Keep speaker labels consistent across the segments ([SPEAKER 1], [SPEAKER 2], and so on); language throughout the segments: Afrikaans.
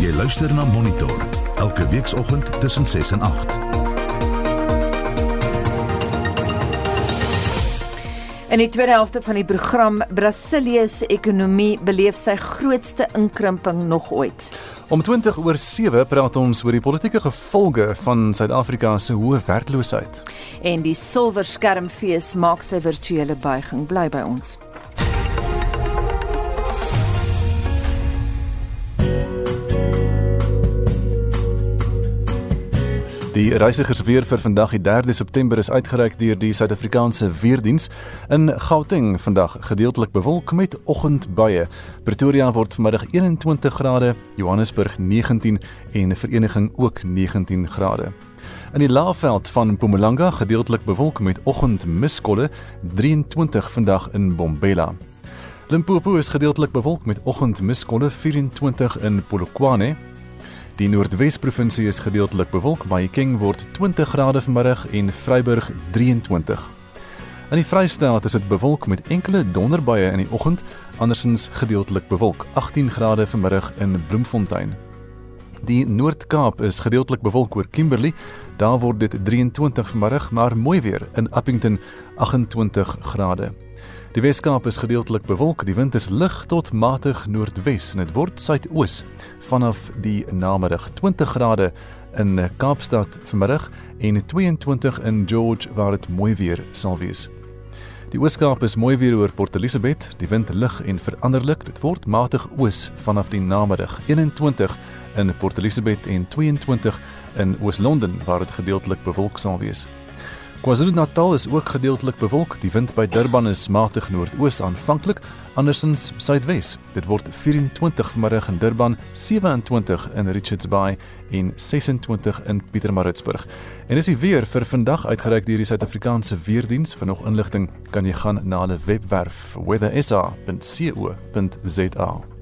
[SPEAKER 1] Jy luister na Monitor elke weekoggend tussen 6 en 8.
[SPEAKER 2] In die tweede helfte van die program Brasilië se ekonomie beleef sy grootste inkrimping nog ooit.
[SPEAKER 3] Om 20 oor 7 praat ons oor die politieke gevolge van Suid-Afrika se hoë werkloosheid.
[SPEAKER 2] En die silwer skermfees maak sy virtuele buiging bly by ons.
[SPEAKER 3] Die reisigersweer vir vandag die 3de September is uitgereik deur die Suid-Afrikaanse Weerdiens in Gauteng vandag gedeeltelik bewolk met oggendbuie. Pretoria word vanmiddag 21 grade, Johannesburg 19 en Vereniging ook 19 grade. In die laafveld van Mpumalanga gedeeltelik bewolk met oggendmiskolle 23 vandag in Bombela. Limpopo is gedeeltelik bewolk met oggendmiskolle 24 in Polokwane Die Noordwes-provinsie is gedeeltelik bewolk, maar King word 20 grade vanmiddag en Vryburg 23. In die Vrystaat is dit bewolk met enkele donderbuie in die oggend, andersins gedeeltelik bewolk, 18 grade vanmiddag in Bloemfontein. Die Noord-Kaap is gedeeltelik bewolk oor Kimberley, daar word dit 23 vanmiddag, maar mooi weer in Appington 28 grade. Die Weskaap is gedeeltelik bewolk. Die wind is lig tot matig noordwes en dit word suidoos vanaf die namiddag 20 grade in Kaapstad vanmiddag en 22 in George waar dit mooi weer sal wees. Die Ooskaap is mooi weer oor Port Elizabeth. Die wind lig en veranderlik. Dit word matig oos vanaf die namiddag 21 in Port Elizabeth en 22 in Oos-London waar dit gedeeltelik bewolk sal wees. KwaZulu-Natal is ook gedeeltelik bewolk. Die wind by Durban is matig noordoos aanvanklik, andersins suidwes. Dit word 24 vanmiddag in Durban, 27 in Richards Bay en 26 in Pietermaritzburg. En dis die weer vir vandag uitgereik deur die Suid-Afrikaanse Weerdiens. Vir nog inligting kan jy gaan na hulle webwerf weathersa.co.za.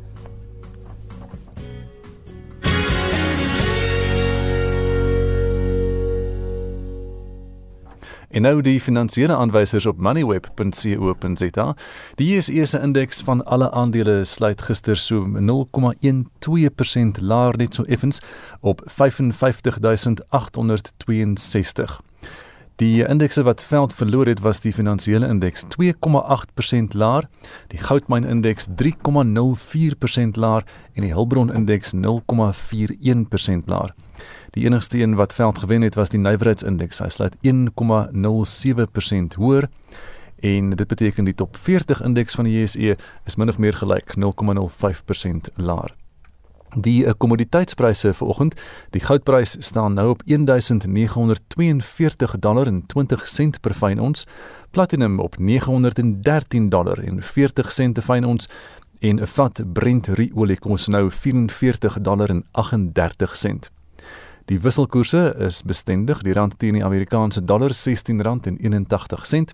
[SPEAKER 3] En nou die finansiële aanwysers op moneyweb.co.za. Die JSE se indeks van alle aandele sluit gister so 0,12% laer net so effens op 55862. Die indekse wat veld verloor het was die finansiële indeks 2,8% laer, die goudmyn indeks 3,04% laer en die hulbron indeks 0,41% laer. Die enigste een wat veld gewen het was die nywerheidsindeks. Hy sluit 1,07% hoër en dit beteken die top 40 indeks van die JSE is min of meer gelyk 0,05% laer. Die eh, kommoditeitspryse vanoggend, die goudprys staan nou op 1942 dollar en 20 sent per fyn ons, platinum op 913 dollar en 40 sent per fyn ons en 'n vat Brent olie kos nou 44 dollar en 38 sent. Die wisselkoerse is bestendig. Die rand teen die Amerikaanse dollar R16.81.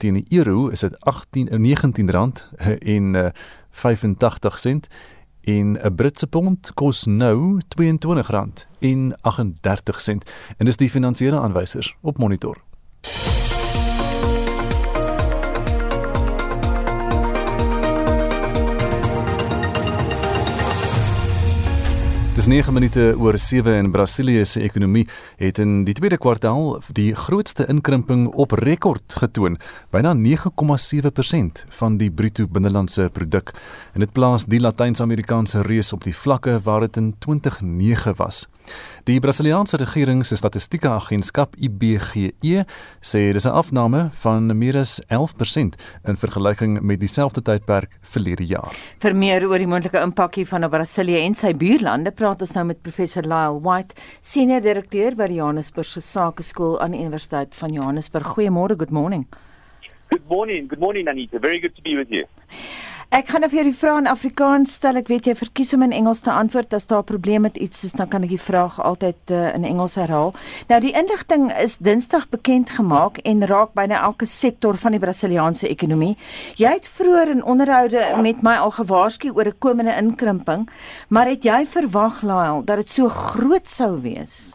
[SPEAKER 3] Teen die euro is dit 18 19 en 85 sent. En 'n Britse pond kos nou R22 en 38 sent. En dis die finansiële aanwysers op monitor. Dis 9 minute oor 7 in Brasilië se ekonomie het in die tweede kwartaal die grootste inkrimping op rekord getoon, byna 9,7% van die bruto binnelandse produk. En dit plaas die Latyns-Amerikaanse reus op die vlakke waar dit in 2009 was. Die Brasiliaanse regering se statistieke agentskap IBGE sê dis 'n afname van meer as 11% in vergelyking met dieselfde tydperk verlede jaar.
[SPEAKER 2] Vir meer oor die moontlike impak hiervan op Brasilië en sy buurlande, praat ons nou met professor Lyle White, senior direkteur by die Johannesburgse Sakeskool aan die Universiteit van Johannesburg. Goeiemôre, good morning.
[SPEAKER 4] Good morning. Good morning Anita. Very good to be with you.
[SPEAKER 2] Ek gaan nou vir jou die vraag in Afrikaans stel. Ek weet jy verkies om in Engels te antwoord. As daar 'n probleem met iets is, dan kan ek die vraag altyd uh, in Engels herhaal. Nou die inligting is Dinsdag bekend gemaak en raak byna elke sektor van die Brasiliaanse ekonomie. Jy het vroeër in onderhoude met my al gewaarsku oor 'n komende inkrimping, maar het jy verwag Lyle dat dit so groot sou wees?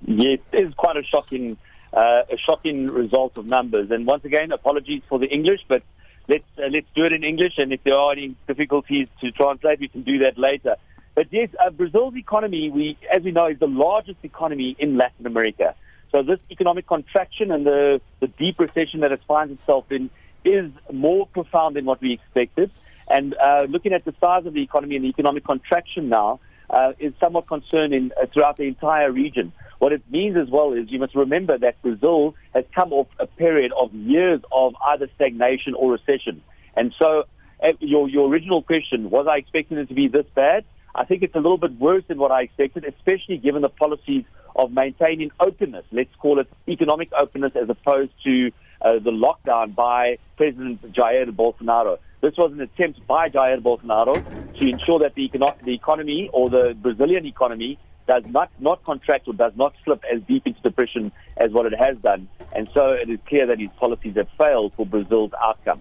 [SPEAKER 4] Yes, it is quite a shocking uh, a shocking result of numbers and once again apologies for the English but let's uh, let's do it in English, and if there are any difficulties to translate, we can do that later. But yes, uh, Brazil's economy, we, as we know, is the largest economy in Latin America. So this economic contraction and the, the deep recession that it finds itself in is more profound than what we expected. And uh, looking at the size of the economy and the economic contraction now uh, is somewhat concerning uh, throughout the entire region. What it means as well is you must remember that Brazil has come off a period of years of either stagnation or recession. And so uh, your, your original question, was I expecting it to be this bad? I think it's a little bit worse than what I expected, especially given the policies of maintaining openness. Let's call it economic openness as opposed to uh, the lockdown by President Jair Bolsonaro. This was an attempt by Jair Bolsonaro to ensure that the, econo- the economy or the Brazilian economy does not, not contract or does not slip as deep into depression as what it has done. And so it is clear that his policies have failed for Brazil's outcome.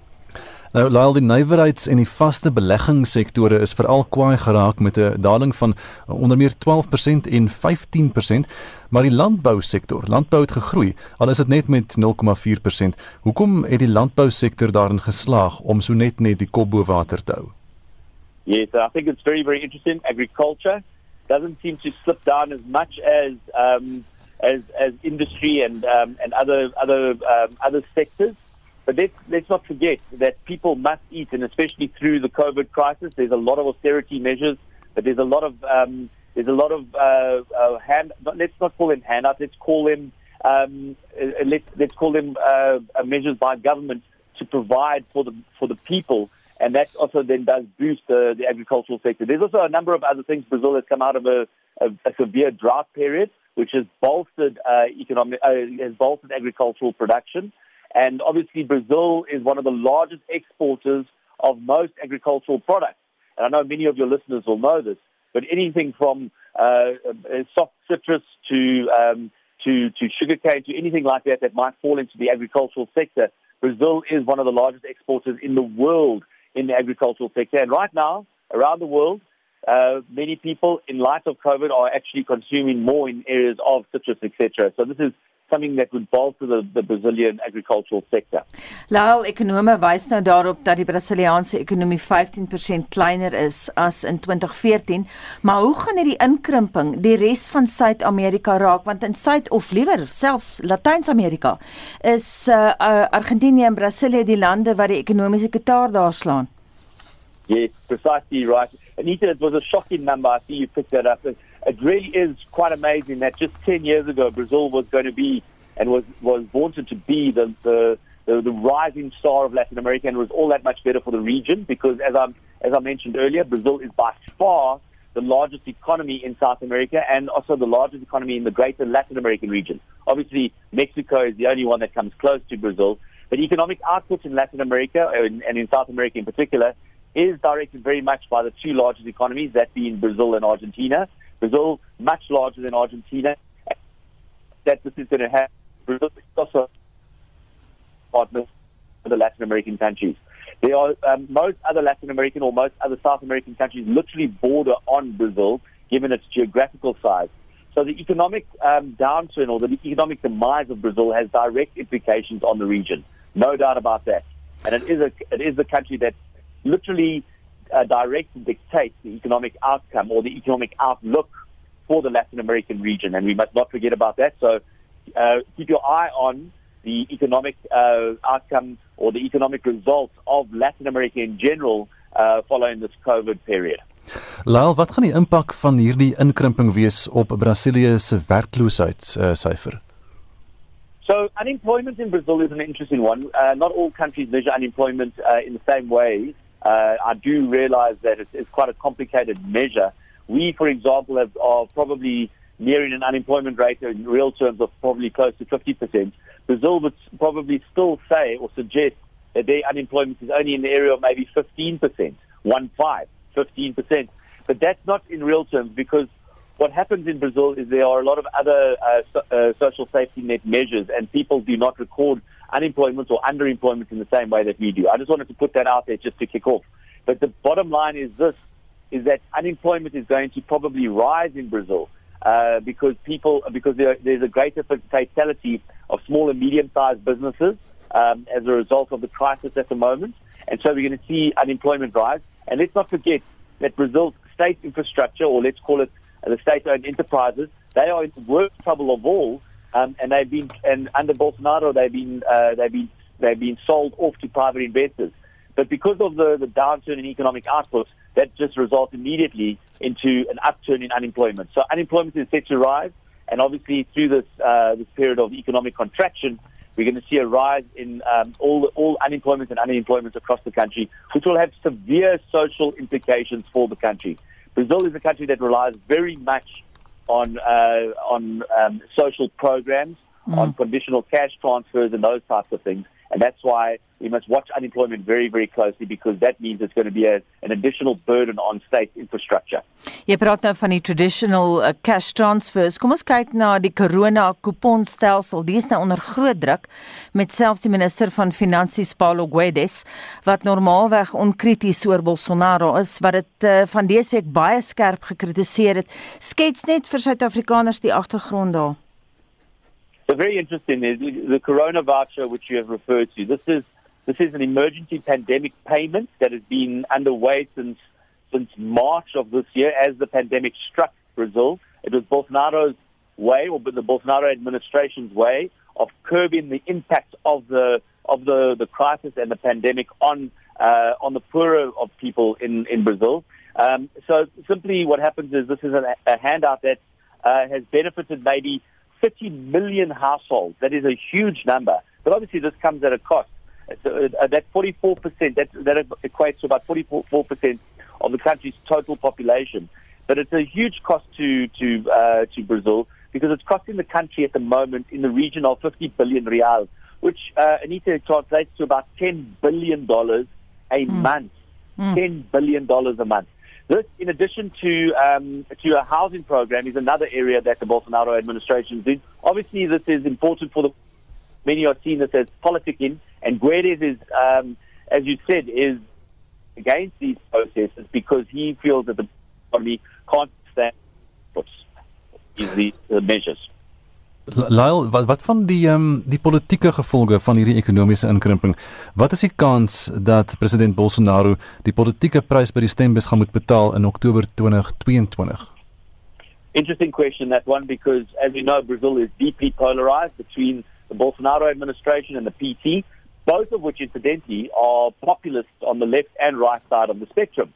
[SPEAKER 3] Nou laal die nywerheids en die vaste beleggingssektore is veral kwaai geraak met 'n daling van onder meer 12% en 15%, maar die landbousektor, landbou het gegroei, al is dit net met 0,4%. Hoekom het die landbousektor daarin geslaag om so net net die kop bo water te hou?
[SPEAKER 4] Yes, I think it's very very interesting. Agriculture doesn't seem to slip down as much as um as as industry and um and other other um, other sectors. But let's, let's not forget that people must eat, and especially through the COVID crisis, there's a lot of austerity measures, but there's a lot of um, there's a lot of uh, uh, hand. Let's not call them handouts. Let's call them um, uh, let's let's call them uh, measures by government to provide for the for the people, and that also then does boost uh, the agricultural sector. There's also a number of other things. Brazil has come out of a, a, a severe drought period, which has bolstered uh, economic uh, has bolstered agricultural production. And obviously, Brazil is one of the largest exporters of most agricultural products. And I know many of your listeners will know this, but anything from uh, soft citrus to um, to to sugarcane to anything like that that might fall into the agricultural sector, Brazil is one of the largest exporters in the world in the agricultural sector. And right now, around the world, uh, many people, in light of COVID, are actually consuming more in areas of citrus, etc. So this is something that would bolster the, the Brazilian agricultural sector.
[SPEAKER 2] Laal ekonome wys nou daarop dat die Brasiliaanse ekonomie 15% kleiner is as in 2014, maar hoe gaan hierdie inkrimping die res van Suid-Amerika raak want in Suid of liewer selfs Latyns-Amerika is uh, uh, Argentinië en Brasilië die lande wat die ekonomiese kitaar daar slaan.
[SPEAKER 4] Yes, precisely right. Anita, it was a shocking number. I see you picked that up. It really is quite amazing that just 10 years ago, Brazil was going to be and was, was wanted to be the, the, the, the rising star of Latin America and was all that much better for the region because, as, i as I mentioned earlier, Brazil is by far the largest economy in South America and also the largest economy in the greater Latin American region. Obviously, Mexico is the only one that comes close to Brazil, but economic output in Latin America and in South America in particular is directed very much by the two largest economies, that being Brazil and Argentina. Brazil, much larger than Argentina. That this is going to have Brazil is also partners for the Latin American countries. There are um, most other Latin American or most other South American countries literally border on Brazil, given its geographical size. So the economic um, downturn or the economic demise of Brazil has direct implications on the region, no doubt about that. And it is a it is the country that literally uh, direct and dictate the economic outcome or the economic outlook for the Latin American region. And we must not forget about that. So uh, keep your eye on the economic uh, outcome or the economic results of Latin America in general uh, following this COVID period.
[SPEAKER 3] Lyle, wat gaan die impak van hierdie inkrimping wees op Brasilië se werkloosheidssyfer? Uh,
[SPEAKER 4] so unemployment in Brazil is an interesting one. Uh, not all countries measure unemployment uh, in the same way. Uh, I do realize that it's, it's, quite a complicated measure. We, for example, have, are probably nearing an unemployment rate in real terms of probably close to 50%. Brazil would probably still say or suggest that their unemployment is only in the area of maybe 15%, one five, 15%. But that's not in real terms because what happens in Brazil is there are a lot of other uh, so, uh, social safety net measures, and people do not record unemployment or underemployment in the same way that we do. I just wanted to put that out there just to kick off. But the bottom line is this, is that unemployment is going to probably rise in Brazil uh, because people, because there, there's a greater fatality of small and medium-sized businesses um, as a result of the crisis at the moment. And so we're going to see unemployment rise. And let's not forget that Brazil's state infrastructure, or let's call it the state-owned enterprises, they are in the worst trouble of all, um, and they've been and under Bolsonaro they've been uh, they've been they've been sold off to private investors. But because of the, the downturn in economic output, that just results immediately into an upturn in unemployment. So unemployment is set to rise, and obviously through this uh, this period of economic contraction, we're going to see a rise in um, all all unemployment and unemployment across the country, which will have severe social implications for the country. Brazil is a country that relies very much on uh, on um, social programs, mm. on conditional cash transfers, and those types of things. And that's why we must watch unemployment very, very closely because that means it's going to be a, an additional burden on state infrastructure.
[SPEAKER 2] Jy praat nou van die traditional uh, cash transfers. Kom ons kyk na die corona kuponstelsel. Die is nou onder groot druk met selfs die minister van finansies Paulo Guedes wat normaalweg onkrities oor Bolsonaro is wat dit uh, van dese week baie skerp gekritiseer het. Skets net vir Suid-Afrikaners die agtergrond daar.
[SPEAKER 4] So very interesting. The corona voucher, which you have referred to, this is this is an emergency pandemic payment that has been underway since since March of this year as the pandemic struck Brazil. It was Bolsonaro's way, or the Bolsonaro administration's way, of curbing the impact of the of the, the crisis and the pandemic on uh, on the poorer of people in in Brazil. Um, so simply, what happens is this is a, a handout that uh, has benefited maybe 50 million households. That is a huge number. But obviously, this comes at a cost. So, uh, that 44%, that, that equates to about 44% of the country's total population. But it's a huge cost to, to, uh, to Brazil because it's costing the country at the moment in the region of 50 billion real, which uh, Anita translates to about $10 billion a mm. month. Mm. $10 billion a month. This, in addition to um, to a housing program, is another area that the Bolsonaro administration is did. Obviously, this is important for the many are seeing this as politicking, and Guedes is, um, as you said, is against these processes because he feels that the economy can't stand these measures.
[SPEAKER 3] Lyle, wat wat van die ehm um, die politieke gevolge van hierdie ekonomiese inkrimping? Wat is die kans dat president Bolsonaro die politieke prys by die stembus gaan moet betaal in Oktober 2022?
[SPEAKER 4] Interesting question that one because as we know Brazil is deeply polarized between the Bolsonaro administration and the PT, both of which incidentally are populists on the left and right side of the spectrum.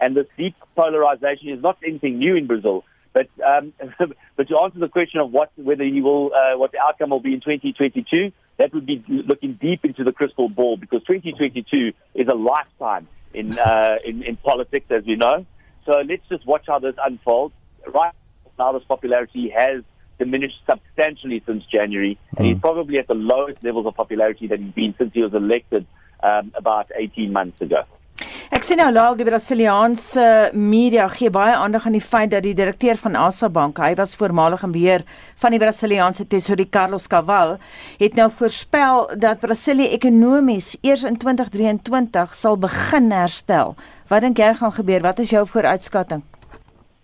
[SPEAKER 4] And this deep polarization is not anything new in Brazil. But um, but to answer the question of what whether he will uh, what the outcome will be in 2022, that would be looking deep into the crystal ball because 2022 is a lifetime in uh, in, in politics, as we know. So let's just watch how this unfolds. Right now, this popularity has diminished substantially since January, and he's hmm. probably at the lowest levels of popularity that he's been since he was elected um, about 18 months ago.
[SPEAKER 2] Ek sien nou laal die Brasiliaanse media gee baie aandag aan die feit dat die direkteur van Asa Bank, hy was voormalig in beheer van die Brasiliaanse tesourier Carlos Caval, het nou voorspel dat Brasilië ekonomies eers in 2023 sal begin herstel. Wat dink jy gaan gebeur? Wat is jou vooruitskatting?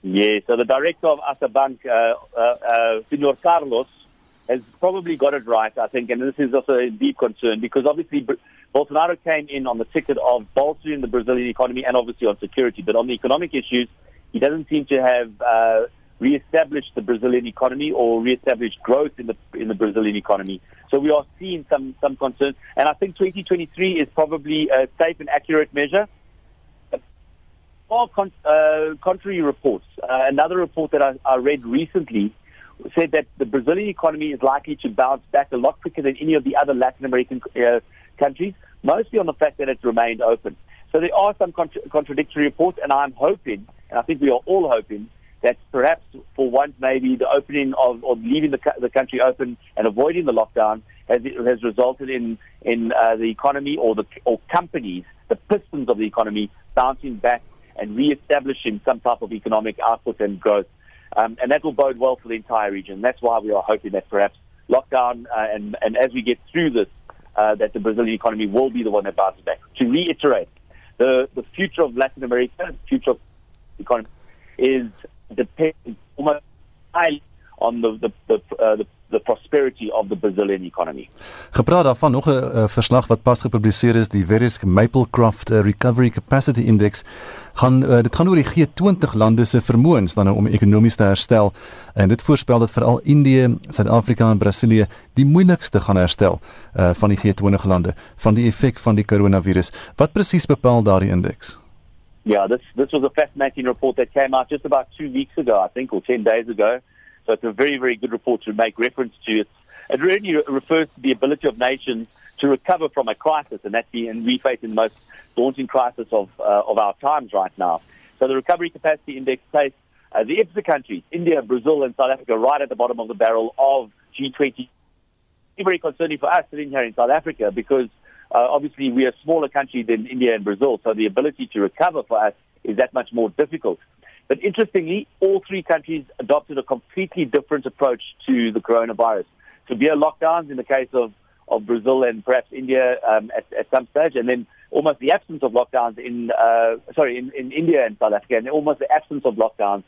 [SPEAKER 4] Yes, so the director of Asa Bank, uh, uh, uh, Senor Carlos, has probably got it right, I think, and this is also a deep concern because obviously Bolsonaro came in on the ticket of bolstering the Brazilian economy and obviously on security. But on the economic issues, he doesn't seem to have uh, re-established the Brazilian economy or re-established growth in the in the Brazilian economy. So we are seeing some some concerns, and I think 2023 is probably a safe and accurate measure. All con- uh, contrary reports. Uh, another report that I, I read recently said that the Brazilian economy is likely to bounce back a lot quicker than any of the other Latin American uh, countries, mostly on the fact that it's remained open. So there are some contra- contradictory reports, and I'm hoping, and I think we are all hoping, that perhaps for once maybe the opening of or leaving the, the country open and avoiding the lockdown has, has resulted in in uh, the economy or the or companies, the pistons of the economy, bouncing back and re-establishing some type of economic output and growth. Um, and that will bode well for the entire region. That's why we are hoping that perhaps lockdown uh, and, and as we get through this, uh, that the Brazilian economy will be the one that bounces back. To reiterate, the, the future of Latin America, the future of the economy, is dependent almost highly on the, the, the, uh, the the prosperity of the Brazilian economy.
[SPEAKER 3] Gepraat daarvan nog 'n uh, verslag wat pas gepubliseer is, die Verisk Maplecroft uh, Recovery Capacity Index gaan uh, dit gaan oor die G20 lande se vermoëns dan nou om ekonomies te herstel en dit voorspel dat veral Indië, Suid-Afrika en Brasilië die moeilikste gaan herstel uh, van die G20 lande van die effek van die koronavirus. Wat presies bepaal daardie indeks?
[SPEAKER 4] Yeah, this this was a fascinating report that came out just about two weeks ago, I think, or ten days ago. So it's a very, very good report to make reference to. It, it really refers to the ability of nations to recover from a crisis, and that's the, and we face the most daunting crisis of uh, of our times right now. So the Recovery Capacity Index placed uh, the IPSA countries, India, Brazil, and South Africa, right at the bottom of the barrel of G20. It's Very concerning for us sitting here in South Africa because uh, obviously we are a smaller country than India and Brazil, so the ability to recover for us is that much more difficult. But interestingly, all three countries adopted a completely different approach to the coronavirus. Severe lockdowns in the case of, of Brazil and perhaps India um, at, at some stage, and then almost the absence of lockdowns in, uh, sorry, in, in India and South Africa, and almost the absence of lockdowns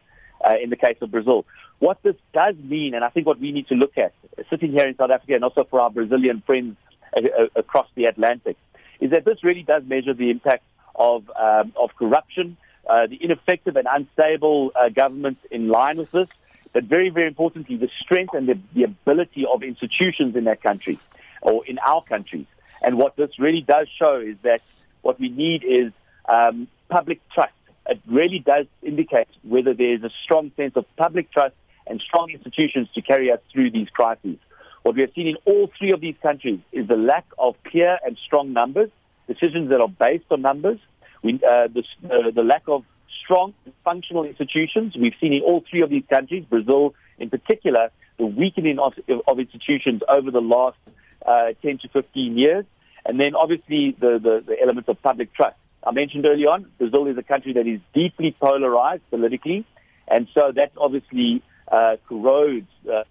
[SPEAKER 4] uh, in the case of Brazil. What this does mean, and I think what we need to look at, sitting here in South Africa and also for our Brazilian friends uh, uh, across the Atlantic, is that this really does measure the impact of, um, of corruption, uh, the ineffective and unstable uh, governments in line with this, but very, very importantly, the strength and the, the ability of institutions in that country or in our countries. And what this really does show is that what we need is um, public trust. It really does indicate whether there is a strong sense of public trust and strong institutions to carry us through these crises. What we have seen in all three of these countries is the lack of clear and strong numbers, decisions that are based on numbers, we, uh, the, uh, the lack of strong functional institutions. We've seen in all three of these countries, Brazil in particular, the weakening of, of institutions over the last uh, 10 to 15 years. And then obviously the, the, the of public trust. I mentioned early on, Brazil is a country that is deeply polarized politically. And so that obviously uh, corrodes uh,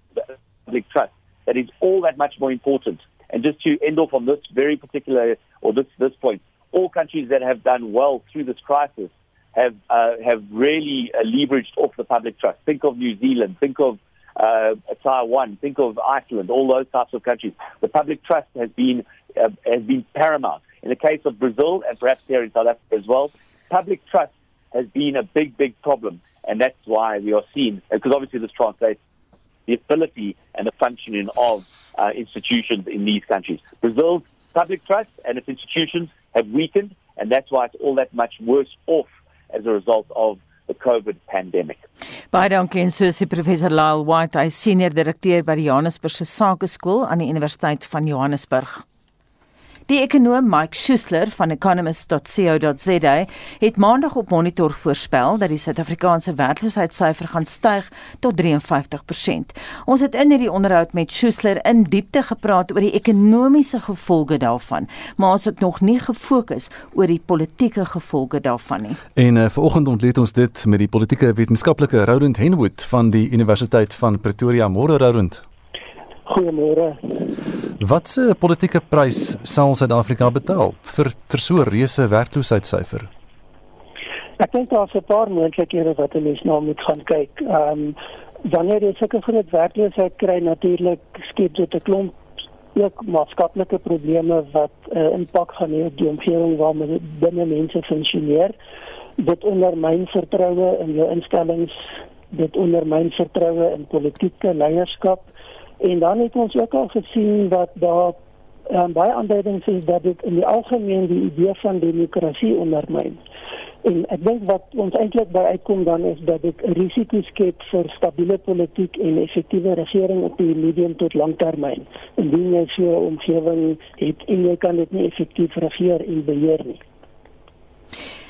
[SPEAKER 4] public trust. That is all that much more important. And just to end off on this very particular, or this, this point, all countries that have done well through this crisis have uh, have really uh, leveraged off the public trust. Think of New Zealand, think of uh, Taiwan, think of Iceland, all those types of countries. The public trust has been uh, has been paramount. In the case of Brazil and perhaps here in South Africa as well, public trust has been a big, big problem, and that's why we are seeing because obviously this translates the ability and the functioning of uh, institutions in these countries. Brazil's public trust and its institutions have weakened, and that's why it's all that much worse off as a result of the COVID pandemic.
[SPEAKER 2] Baie dankie en so sê professor Lyle White, hy senior direkteur by die Johannesburgse Sakeskool aan die Universiteit van Johannesburg. Die ekonom Mike Schuessler van economist.co.za het maandag op Monitor voorspel dat die Suid-Afrikaanse werkloosheidssyfer gaan styg tot 53%. Ons het in hierdie onderhoud met Schuessler in diepte gepraat oor die ekonomiese gevolge daarvan, maar ons het nog nie gefokus oor die politieke gevolge daarvan nie.
[SPEAKER 3] En uh, vanoggend ontleed ons dit met die politieke wetenskaplike Roland Henwood van die Universiteit van Pretoria. Môre Roland.
[SPEAKER 5] Goeiemôre.
[SPEAKER 3] Wat se politieke prys sal Suid-Afrika betaal vir vir so 'n reuse werkloosheidssyfer?
[SPEAKER 5] Ek dink daar's 'n paar moontlikhede wat ons nou moet gaan kyk. Ehm um, wanneer jy sulke groot werkloosheid kry, natuurlik skep dit 'n klomp ook maatskaplike probleme wat 'n uh, impak gaan hê op die omgewing waarmee binne mense funksioneer. Dit ondermyn vertroue in jou instellings, dit ondermyn vertroue in politieke leierskap En dan het ons ook al gesien dat daar um, baie aanduidings is dat dit in die algemeen die idee van demokrasie ondermyn. En ek dink wat ons eintlik by uitkom dan is dat dit risiko skep vir stabiele politiek en effektiewe regering op die medium tot langtermyn. Indien jy so 'n omgewing het en jy kan dit nie effektief regeer en beheer nie.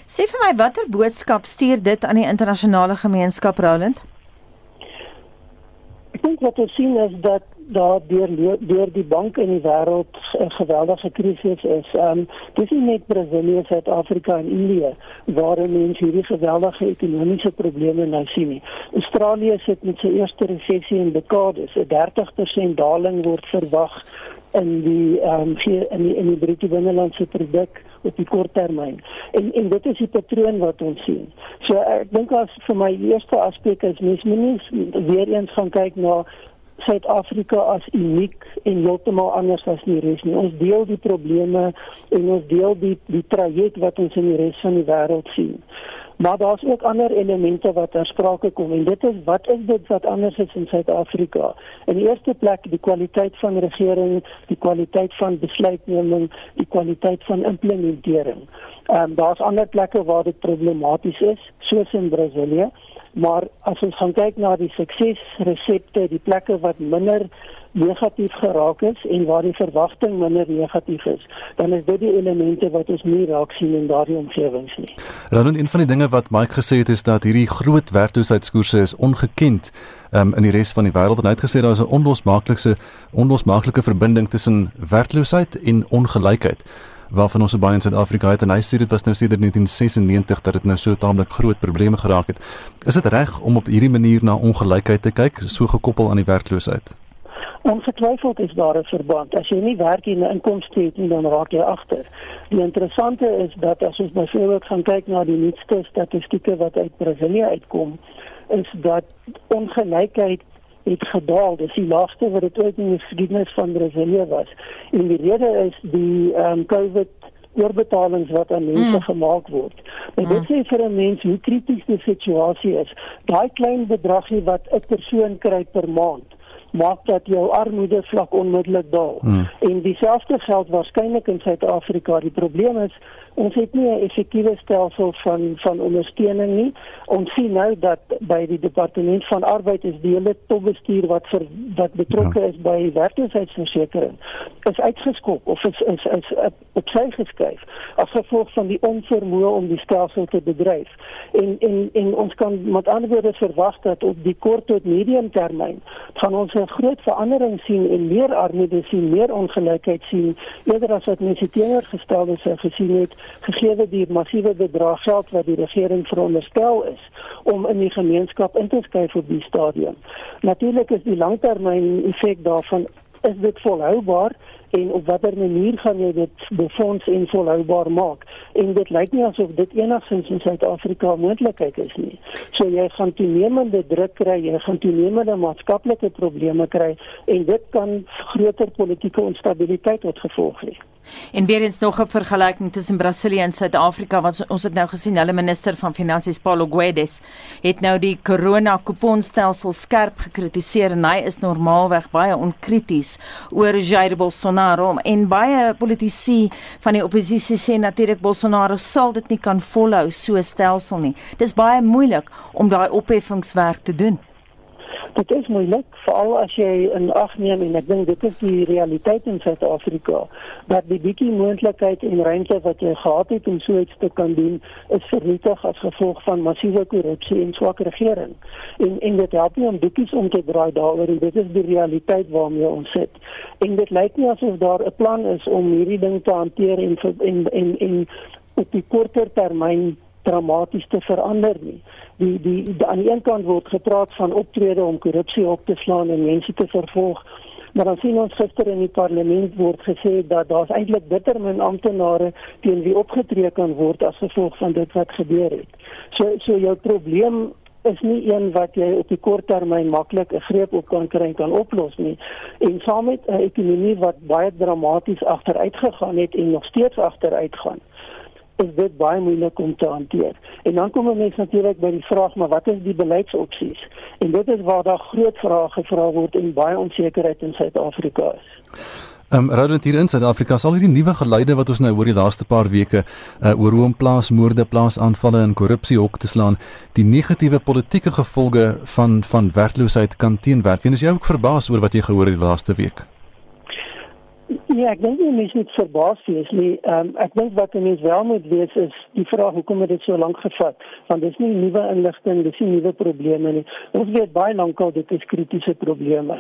[SPEAKER 2] Sê vir my watter boodskap stuur dit aan die internasionale gemeenskap Roland?
[SPEAKER 5] Ek dink wat ons sien is dat daar deur deur die banke in die wêreld 'n geweldige krisis is. Um, dis nie net Brasilië, Suid-Afrika en Indië waar mense hierdie geweldige ekonomiese probleme nou sien nie. Australië sit met sy eerste resessie in dekades. 'n 30% daling word verwag in die um, in die in die bruto binnelandse produk op die kort termyn. En en dit is die patroon wat ons sien. So ek dink as vir my eerste aspek is mens moet nie weer eens gaan kyk na Suid-Afrika as uniek en heeltemal anders as die res nie. Ons deel die probleme en ons deel die die traject wat ons in die res van die wêreld sien. Maar daar's ook ander elemente wat ter sprake kom en dit is wat is dit wat anders is in Suid-Afrika? In die eerste plek die kwaliteit van regering, die kwaliteit van besluitneming, die kwaliteit van implementering. Ehm um, daar's ander plekke waar dit problematies is, soos in Brasilië, maar as ons gaan kyk na die suksesresepte, die plekke wat minder negatief geraak is en waar die verwagting minder negatief is, dan is dit die elemente wat ons nie raak sien in daardie omgewings nie.
[SPEAKER 3] Dan een van die dinge wat Mike gesê het is dat hierdie groot werkloosheidskoerse is ongekend um, in die res van die wêreld en hy het gesê daar is 'n onlosmaaklike onlosmaaklike verbinding tussen werkloosheid en ongelykheid waarvan ons baie in Suid-Afrika het en hy sê dit was nou sedert 1996 dat dit nou so taamlik groot probleme geraak het. Is dit reg om op hierdie manier na ongelykheid te kyk, so gekoppel aan die werkloosheid?
[SPEAKER 5] Ongetwyfeld is daar 'n verband. As jy nie werk en 'n inkomste het nie, dan raak jy agter. Die interessante is dat as ons byvoorbeeld gaan kyk na die nuutste statistieke wat uit Brasilië uitkom, is dat ongelykheid het gedaal. Dis die laagste wat dit ooit in die geskiedenis van Brasilië was. En die rede is die ehm um, COVID oorbetalings wat aan mense mm. gemaak word. En mm. dit sê vir 'n mens hoe krities die situasie is. Daai klein bedragie wat 'n persoon kry per maand maak dat jou armoede vlak onmiddellik daal. Hmm. En dieselfde geld waarskynlik in Suid-Afrika. Die probleem is ons het nie 'n effektiewe stelsel van van ondersteuning nie. Ons sien nou dat by die departement van arbeid is die hele topbestuur wat vir wat betrokke ja. is by werkloosheidsversekering is uitgeskop of is is is op sy geskryf as gevolg van die onvermoë om die stelsel te bedryf. En en en ons kan met ander woorde verwag dat op die kort tot medium termyn gaan ons 'n groot verandering sien en meer armoede sien, meer ongelykheid sien eerder as wat mense teenoorgestelde sou gesien het gegee die massiewe bedrag geld wat die regering veronderstel is om in die gemeenskap in te skuif op die stadium. Natuurlik is die langtermyn effek daarvan is dit volhoubaar en op watter manier gaan jy dit befonds en volhoubaar maak? En dit lyk nie asof dit enigsins in Suid-Afrika moontlikheid is nie. So jy gaan toenemende druk kry jy gaan toenemende maatskaplike probleme kry en dit kan groter politieke onstabiliteit tot gevolg hê.
[SPEAKER 2] En weer eens nog 'n vergelyking tussen Brasilië en Suid-Afrika wat ons het nou gesien, hulle minister van finansies Paulo Guedes het nou die corona kuponstelsel skerp gekritiseer en hy is normaalweg baie onkrities oor Jair Bolsonaro en baie politici van die oppositie sê natuurlik Bolsonaro sal dit nie kan volhou so stelsel nie. Dis baie moeilik om daai opheffingswerk te doen.
[SPEAKER 5] Dit is moeilik veral as jy in ag neem en ek dink dit is die realiteit in Suid-Afrika dat die bietjie moontlikheid en ruimte wat jy gehad het om so iets te kan doen is vernietig as gevolg van massiewe korrupsie en swak regering. En en dit help nie om bietjies om te draai daaroor en dit is die realiteit waarmee ons sit. En dit lyk nie asof daar 'n plan is om hierdie ding te hanteer en en en, en op die korter termyn dramaties te verander nie die die, die aan die een kant word gepraat van optrede om korrupsie op te slaan en mense te vervolg. Maar dan sien ons gister in die parlement word gesê dat daar's eintlik bitter min amptenare teen wie opgetree kan word as gevolg van dit wat gebeur het. So so jou probleem is nie een wat jy op die kort termyn maklik 'n greep op kan kry en kan oplos nie. En saam met 'n ekonomie wat baie dramaties agteruit gegaan het en nog steeds agteruit gaan is dit baie moeilik om te hanteer. En dan kom mense natuurlik by die vraag maar wat is die beleidsopsies? En dit is waar daar groot vrae gevra word en baie onsekerheid in Suid-Afrika is.
[SPEAKER 3] Ehm um, Roland hier in Suid-Afrika sal hierdie nuwe geleide wat ons nou hoor die laaste paar weke uh, oor hoe om plaasmoorde, plaasaanvalle en korrupsie hok te slaan, die negatiewe politieke gevolge van van werkloosheid kan teenwerk. En is jy ook verbaas oor wat jy gehoor het die laaste week?
[SPEAKER 5] Ja, ek dink nie mens moet verbaas wees nie. Ehm um, ek dink wat mense wel moet weet is die vraag hoekom het dit so lank gevat? Want dis nie nuwe inligting, dis nie nuwe probleme nie. Ons weet baie lank al dit is kritiese probleme.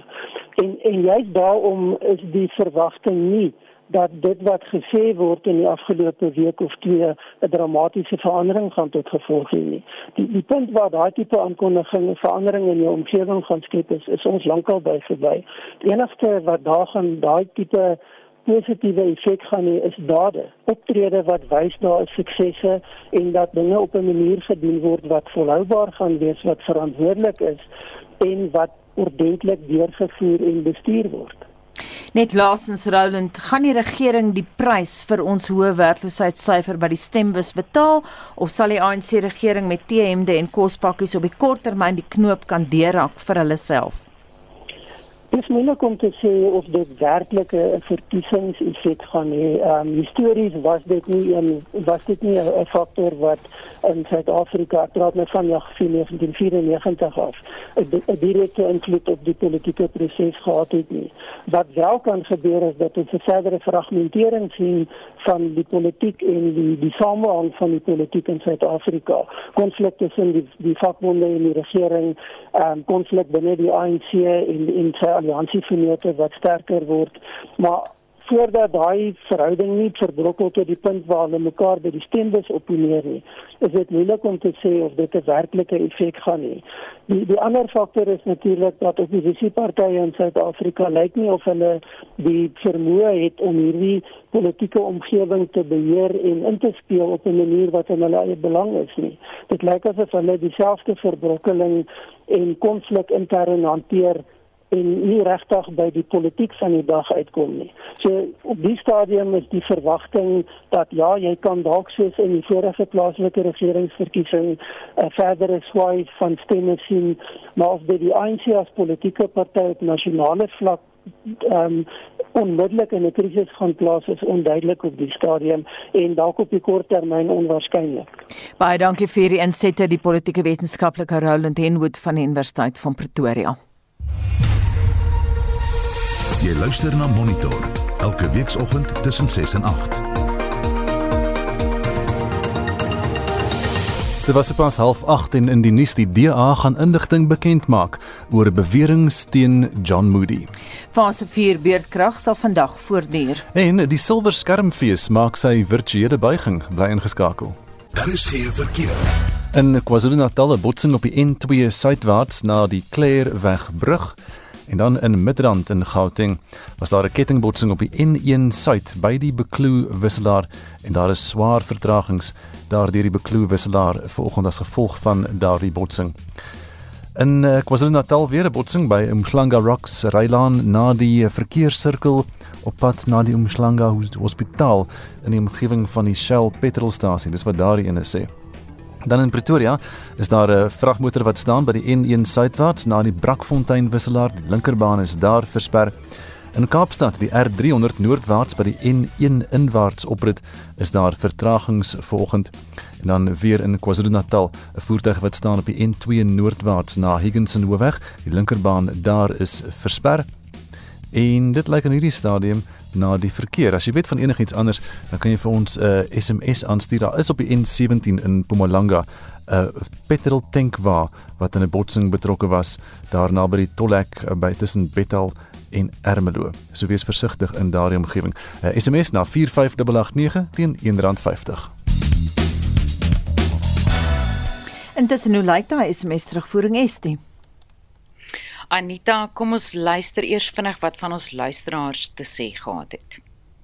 [SPEAKER 5] En en juist daarom is die verwagting nie dat dit wat gesê word in die afgelope week of twee 'n dramatiese verandering gaan tot gevolg hê nie. Die die punt waar daai tipe aankondiging 'n verandering in jou omgewing gaan skep is, is ons lankal by verby. Die enigste wat daar gaan daai tipe positiewe effek gaan hê is dade. Optrede wat wys daar is suksesse en dat dinge op 'n manier gedoen word wat volhoubaar gaan wees, wat verantwoordelik is en wat ordentlik deurgevoer en bestuur word.
[SPEAKER 2] Net laasens Roland, gaan die regering die prys vir ons hoë werkloosheidssyfer by die stembus betaal of sal die ANC regering met T-hemde en kospakkies op die korttermyn die knoop kan deurhak vir hulle self?
[SPEAKER 5] Dit is moeilik om te sê of dit werklik 'n verkiesingseffek gaan hê. Ehm um, histories was dit nie 'n was dit nie 'n faktor wat in Suid-Afrika praat met van jaar 1994 af 'n direkte invloed op die politieke proses gehad het nie. Wat wel kan gebeur is dat ons 'n verdere fragmentering sien van die politiek en die die samehang van die politiek in Suid-Afrika. Konflikte tussen die die vakbonde en die regering, ehm konflik binne die ANC en en sy alliansievennote wat sterker word, maar voordat daai verhouding nie verbrokkel tot die punt waar hulle mekaar by die stembus opponeer nie, is dit moeilik om te sê of dit 'n werklike effek gaan hê. Die die ander faktor is natuurlik dat oppositiepartye in Suid-Afrika lyk nie of hulle die vermoë het om hierdie politieke omgewing te beheer en in te speel op 'n manier wat in hulle eie belang is nie. Dit lyk asof hulle dieselfde verbrokkeling en konflik intern hanteer en nie regtig by die politiek van die dag uitkom nie. So op die stadium is die verwagting dat ja, jy kan dalk soos in die vorige plaaslike regeringsverkiesing 'n uh, verdere swaai van stemme sien, maar of dit die ANC as politieke party op nasionale vlak ehm um, onmiddellik in 'n krisis gaan plaas is onduidelik op die stadium en dalk op die kort termyn onwaarskynlik.
[SPEAKER 2] Baie dankie vir die insette die politieke wetenskaplike Roland Henwood van die Universiteit van Pretoria.
[SPEAKER 1] Jy luister na Monitor elke weekoggend tussen 6 en 8.
[SPEAKER 3] Dit was pas half 8 en in die nuus die DA gaan inligting bekend maak oor beweringe teen John Moody.
[SPEAKER 2] Fase 4 beerdkrag sal vandag voortduur.
[SPEAKER 3] En die silwer skermfees maak sy virtuele buiging bly ingeskakel.
[SPEAKER 1] Daar is geen verkeer.
[SPEAKER 3] In KwaZulu-Natal 'n botsing op die N2 suidwaarts na die Claireweg brug En dan in Midrand in Gauteng was daar 'n kettingbotsing op die N1 suid by die Bekloo wisselaar en daar is swaar vertragings daardeur die Bekloo wisselaar vanoggend as gevolg van daardie botsing. In uh, KwaZulu-Natal weer 'n botsing by Umhlanga Rocks Rylaan na die verkeerssirkel op pad na die Umhlanga Hospitaal in die omgewing van die Shell petrolstasie. Dis wat daardie ene sê. Dan in Pretoria is daar 'n vragmotor wat staan by die N1 suidwaarts na die Brakfontein wisselaar. Die linkerbaan is daar versper. In Kaapstad, die R300 noordwaarts by die N1 inwaarts oprit, is daar vertragings vanoggend. En dan weer in KwaZulu-Natal, 'n voertuig wat staan op die N2 noordwaarts na Higginson Hoofweg. Die linkerbaan daar is versper. En dit lyk in hierdie stadium na die verkeer. As jy weet van enigiets anders, dan kan jy vir ons 'n uh, SMS aanstuur. Daar is op die N17 in Mpumalanga 'n uh, petrol tank waar wat in 'n botsing betrokke was daarna by die tollhek uh, by tussen Bethal en Ermelo. So wees versigtig in daardie omgewing. Uh, SMS na 45889 teen R1.50.
[SPEAKER 2] Intussen nou lyk daai SMS terugvoering Estie.
[SPEAKER 6] Anita, kom ons luister eers vinnig wat van ons luisteraars te sê gehad het.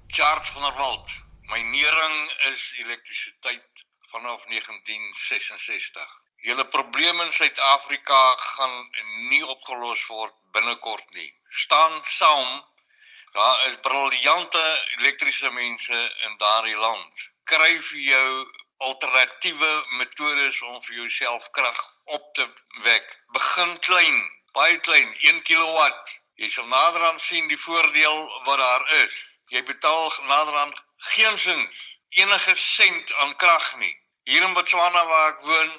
[SPEAKER 7] Charles van der Walt, my nering is elektrisiteit vanaf 1966. Julle probleme in Suid-Afrika gaan nie opgelos word binnekort nie. Staan saam. Daar is briljante elektriese mense in daardie land. Kry vir jou alternatiewe metodes om vir jouself krag op te wek. Begin klein baie klein 1 kW. Jy sal naderhand sien die voordeel wat daar is. Jy betaal naderhand geensins enige sent aan krag nie. Hier in Botswana waar ek woon,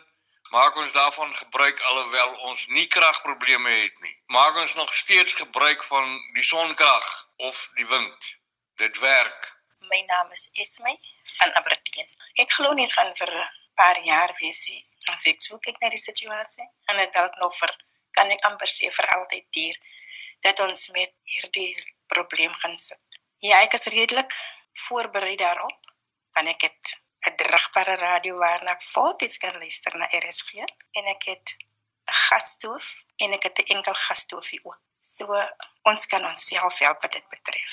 [SPEAKER 7] maak ons daarvan gebruik alhoewel ons nie kragprobleme het nie. Maak ons nog steeds gebruik van die sonkrag of die wind. Dit werk.
[SPEAKER 8] My naam is Esme van Aberdeen. Ek glo net van vir 'n paar jaar wees as ek so kyk na die situasie en dit dalk nog vir kan ek amper sê vir altyd duur dat ons met hierdie probleem gaan sit. Ja, ek is redelik voorberei daarop. Kan ek het 'n dragbare radio waarna ek voltyds kan luister na RSG en ek het 'n gasstoof en ek het 'n enkel gasstoofie ook. So ons kan ons self help wat dit betref.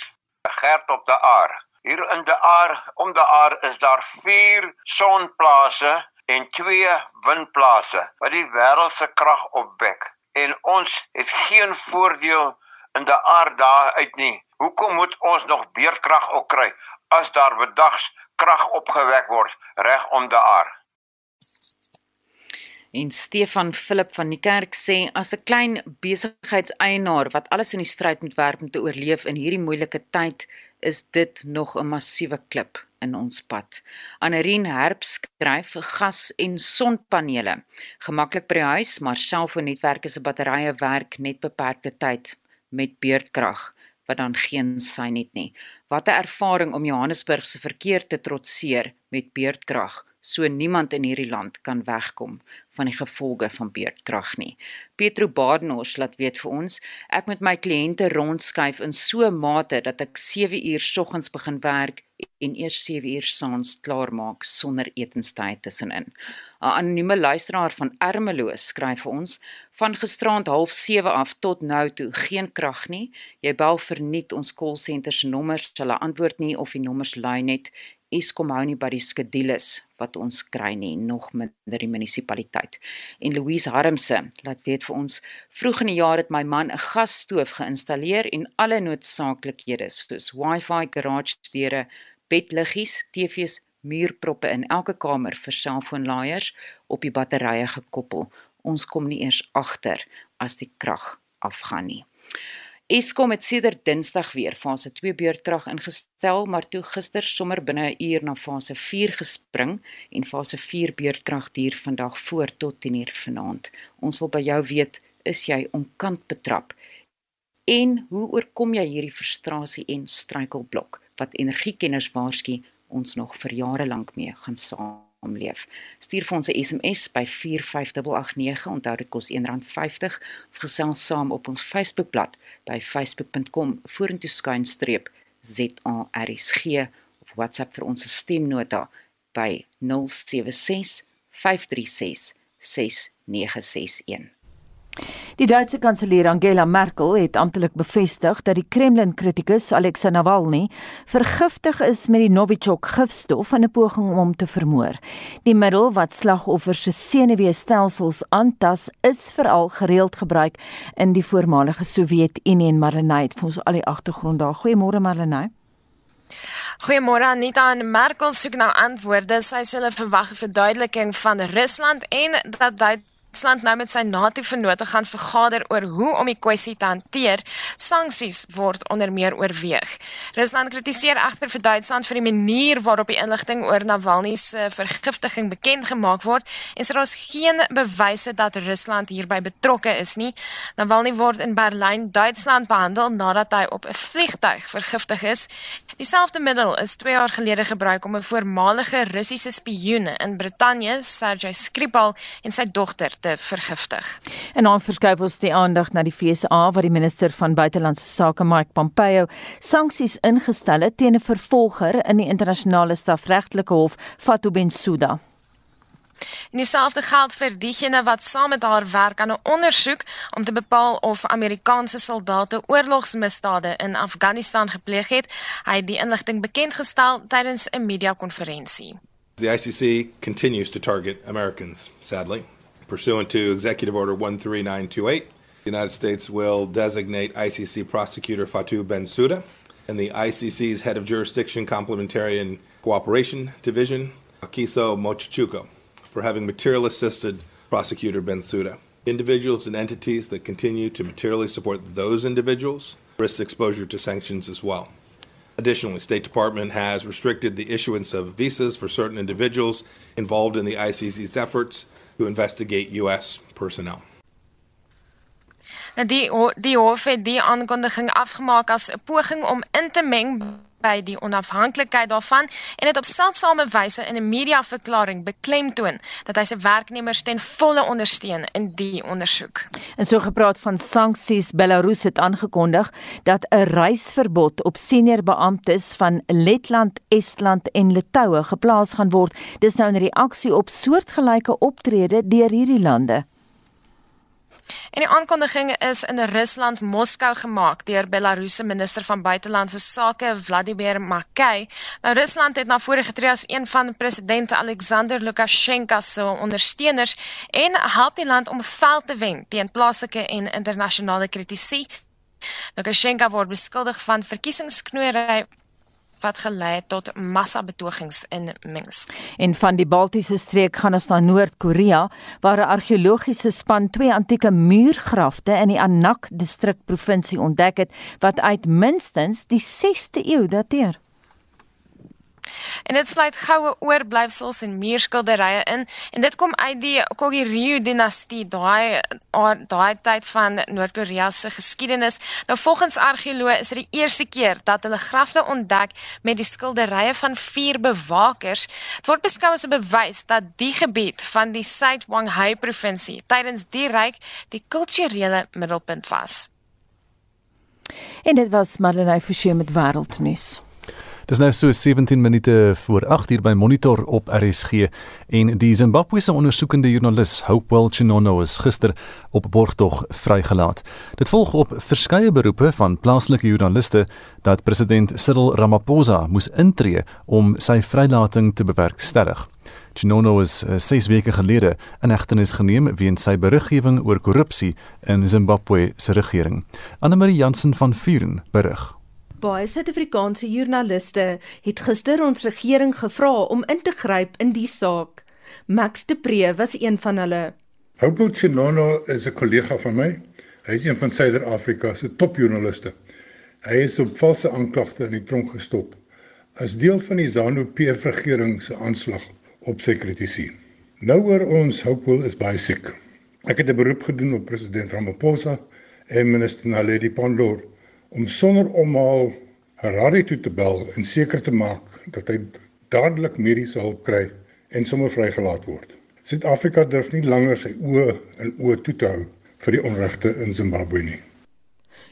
[SPEAKER 9] Gert op die aar. Hier in die aar, om die aar is daar 4 sonplase en 2 windplase wat die wêreld se krag opwek en ons het geen voordeel in die aard daar uit nie. Hoekom moet ons nog beerdkrag ook kry as daar bedags krag opgewek word reg om die aard?
[SPEAKER 6] En Stefan Philip van die kerk sê as 'n klein besigheidseienaar wat alles in die stryd moet werk om te oorleef in hierdie moeilike tyd, is dit nog 'n massiewe klip in ons pad. Anerien Herp skryf gas en sonpanele. Gemaklik by die huis, maar selfoonnetwerke se batterye werk net beperkte tyd met beurtkrag wat dan geen sein het nie. Wat 'n ervaring om Johannesburg se verkeer te trotseer met beurtkrag so niemand in hierdie land kan wegkom van die gevolge van beerdkrag nie. Petro Badenhorst laat weet vir ons, ek moet my kliënte rondskuif in so 'n mate dat ek 7 uur soggens begin werk en eers 7 uur saans klaar maak sonder etenstyd tussenin. 'n Anonieme luisteraar van Ermelo skryf vir ons, van gisterand 07:30 af tot nou toe geen krag nie. Jy bel verniet ons call center se nommers, hulle antwoord nie of die nommers lui net Eskom hou nie by die skedules wat ons kry nie, nog minder die munisipaliteit. En Louise Harmse laat weet vir ons, vroeg in die jaar het my man 'n gasstoof geïnstalleer en alle noodsaaklikhede soos Wi-Fi, garage deure, bedliggies, TV's, muurproppe in elke kamer vir selfoonlaaiers op die batterye gekoppel. Ons kom nie eers agter as die krag afgaan nie. Eskom het sedert Dinsdag weer fase 2 beurtkrag ingestel, maar toe gister sommer binne 'n uur na fase 4 gespring en fase 4 beurtkrag duur vandag voort tot 10:00 vanaand. Ons wil by jou weet, is jy onkant betrap? En hoe oorkom jy hierdie frustrasie en struikelblok wat energiekenners waarsku ons nog vir jare lank mee gaan saam saamleef. Stuur vir ons 'n SMS by 45889, onthou dit kos R1.50 of gesels saam op ons Facebookblad by facebook.com vorentoe skuinstreep ZARSG of WhatsApp vir ons stemnota by 076 536 6961.
[SPEAKER 2] Die Duitse kanselier Angela Merkel het amptelik bevestig dat die Kremlin-kritikus Alexei Navalny vergiftig is met die Novichok gifstof in 'n poging om hom te vermoor. Die middel wat slagoffers se senuweestelsels aantas, is veral gereeld gebruik in die voormalige Sowjetunie en Marlenae. Vir ons al die agtergrond daar. Goeiemôre Marlenae.
[SPEAKER 10] Goeiemôre Anita en Merkel soek nou antwoorde. Sy sê hulle verwag 'n verduideliking van Rusland en dat Duitsland Duitsland nou met sy NATO-vennote gaan vergader oor hoe om die kwessie te hanteer, sanksies word onder meer oorweeg. Rusland kritiseer egter vir Duitsland vir die manier waarop die inligting oor Navalny se vergiftiging bekend gemaak word en sê daar is geen bewyse dat Rusland hierby betrokke is nie. Navalny word in Berlyn, Duitsland behandel nadat hy op 'n vliegtuig vergiftig is. Dieselfde middel is 2 jaar gelede gebruik om 'n voormalige Russiese spioen in Brittanje, Sergei Skripal en sy dogter te vergiftig.
[SPEAKER 2] En dan verskuif ons die aandag na die FSA waar die minister van buitelandse sake Mike Pompeo sanksies ingestel het teen 'n vervolger in die internasionale strafregtelike hof Fatou Bensouda.
[SPEAKER 10] En dieselfde geld vir diegene wat saam met haar werk aan 'n ondersoek om te bepaal of Amerikaanse soldate oorlogsmisdade in Afghanistan gepleeg het. Hy het die inligting bekend gestel tydens 'n media-konferensie.
[SPEAKER 11] The ICC continues to target Americans, sadly. pursuant to Executive Order 13928. The United States will designate ICC prosecutor Fatou Bensouda and the ICC's head of jurisdiction complementarian cooperation division, Akiso Mochichuko, for having material assisted prosecutor Bensouda. Individuals and entities that continue to materially support those individuals risk exposure to sanctions as well. Additionally, the State Department has restricted the issuance of visas for certain individuals involved in the ICC's efforts to investigate US personnel.
[SPEAKER 10] Die die hof het die aankondiging afgemaak as 'n poging om in te meng by die onafhanklikheid daarvan en het op seldsame wyse in 'n mediaverklaring beklemtoon dat hy sy werknemers ten volle ondersteun in die ondersoek.
[SPEAKER 2] En so gepraat van sanksies, Belarus het aangekondig dat 'n reisverbod op senior beamptes van Letland, Estland en Litouwe geplaas gaan word. Dis nou 'n reaksie op soortgelyke optrede deur hierdie lande.
[SPEAKER 10] En die aankondiging is in Rusland Moskou gemaak deur Belarusse minister van buitelandse sake Vladimir Makey. Nou Rusland het na vore getree as een van president Alexander Lukasjenko se ondersteuners en help die land om veld te wen teen plaaslike en internasionale kritici. Lukasjenko word beskuldig van verkiesingsknoeiery wat gelei het tot massabetogings in Minsk.
[SPEAKER 2] En van die Baltiese streek gaan ons na Noord-Korea waar 'n argeologiese span twee antieke muurgrafte in die Anak distrik provinsie ontdek het wat uit minstens die 6de eeu dateer.
[SPEAKER 10] En dit sluit goue oorblyfsels en muurskilderye in en dit kom uit die Goguryeo dinastie, daai daai tyd van Noord-Korea se geskiedenis. Nou volgens argeoloë is dit die eerste keer dat hulle grafte ontdek met die skilderye van vier bewakers. Dit word beskou as 'n bewys dat die gebied van die Suid-Hwanghae provinsie tydens die ryk die kulturele middelpunt was.
[SPEAKER 2] En dit was Marlenae Forsie met wêreldnuus.
[SPEAKER 3] Dis nou so 17 minute voor 8 uur by Monitor op RSG en die Zimbabwese ondersoekende joernalis Hopewell Chinono is gister op borgtog vrygelaat. Dit volg op verskeie beroepe van plaaslike joernaliste dat president Cyril Ramaphosa moes intree om sy vrylating te bewerkstellig. Chinono is 6 uh, weke gelede in hegtenis geneem weens sy beriggewing oor korrupsie in Zimbabwe se regering. Anne Marie Jansen van Vuren berig.
[SPEAKER 12] Baie Suid-Afrikaanse joernaliste het gister ons regering gevra om in te gryp in die saak. Max de Pre was een van hulle.
[SPEAKER 13] Houpo Chinono is 'n kollega van my. Hy is een van Suider-Afrika se topjoernaliste. Hy is op valse aanklagte in die tronk gestop as deel van die ZANU-PF regering se aanslag op sy kritisie. Nou oor ons Houpo is baie siek. Ek het 'n beroep gedoen op president Ramaphosa en minister Naledi Pandor om sonder omhaal Harare toe te bel en seker te maak dat hy dadelik mediese hulp kry en sommer vrygelaat word. Suid-Afrika durf nie langer sy oë en oë toe te hou vir die onregte in Zimbabwe nie.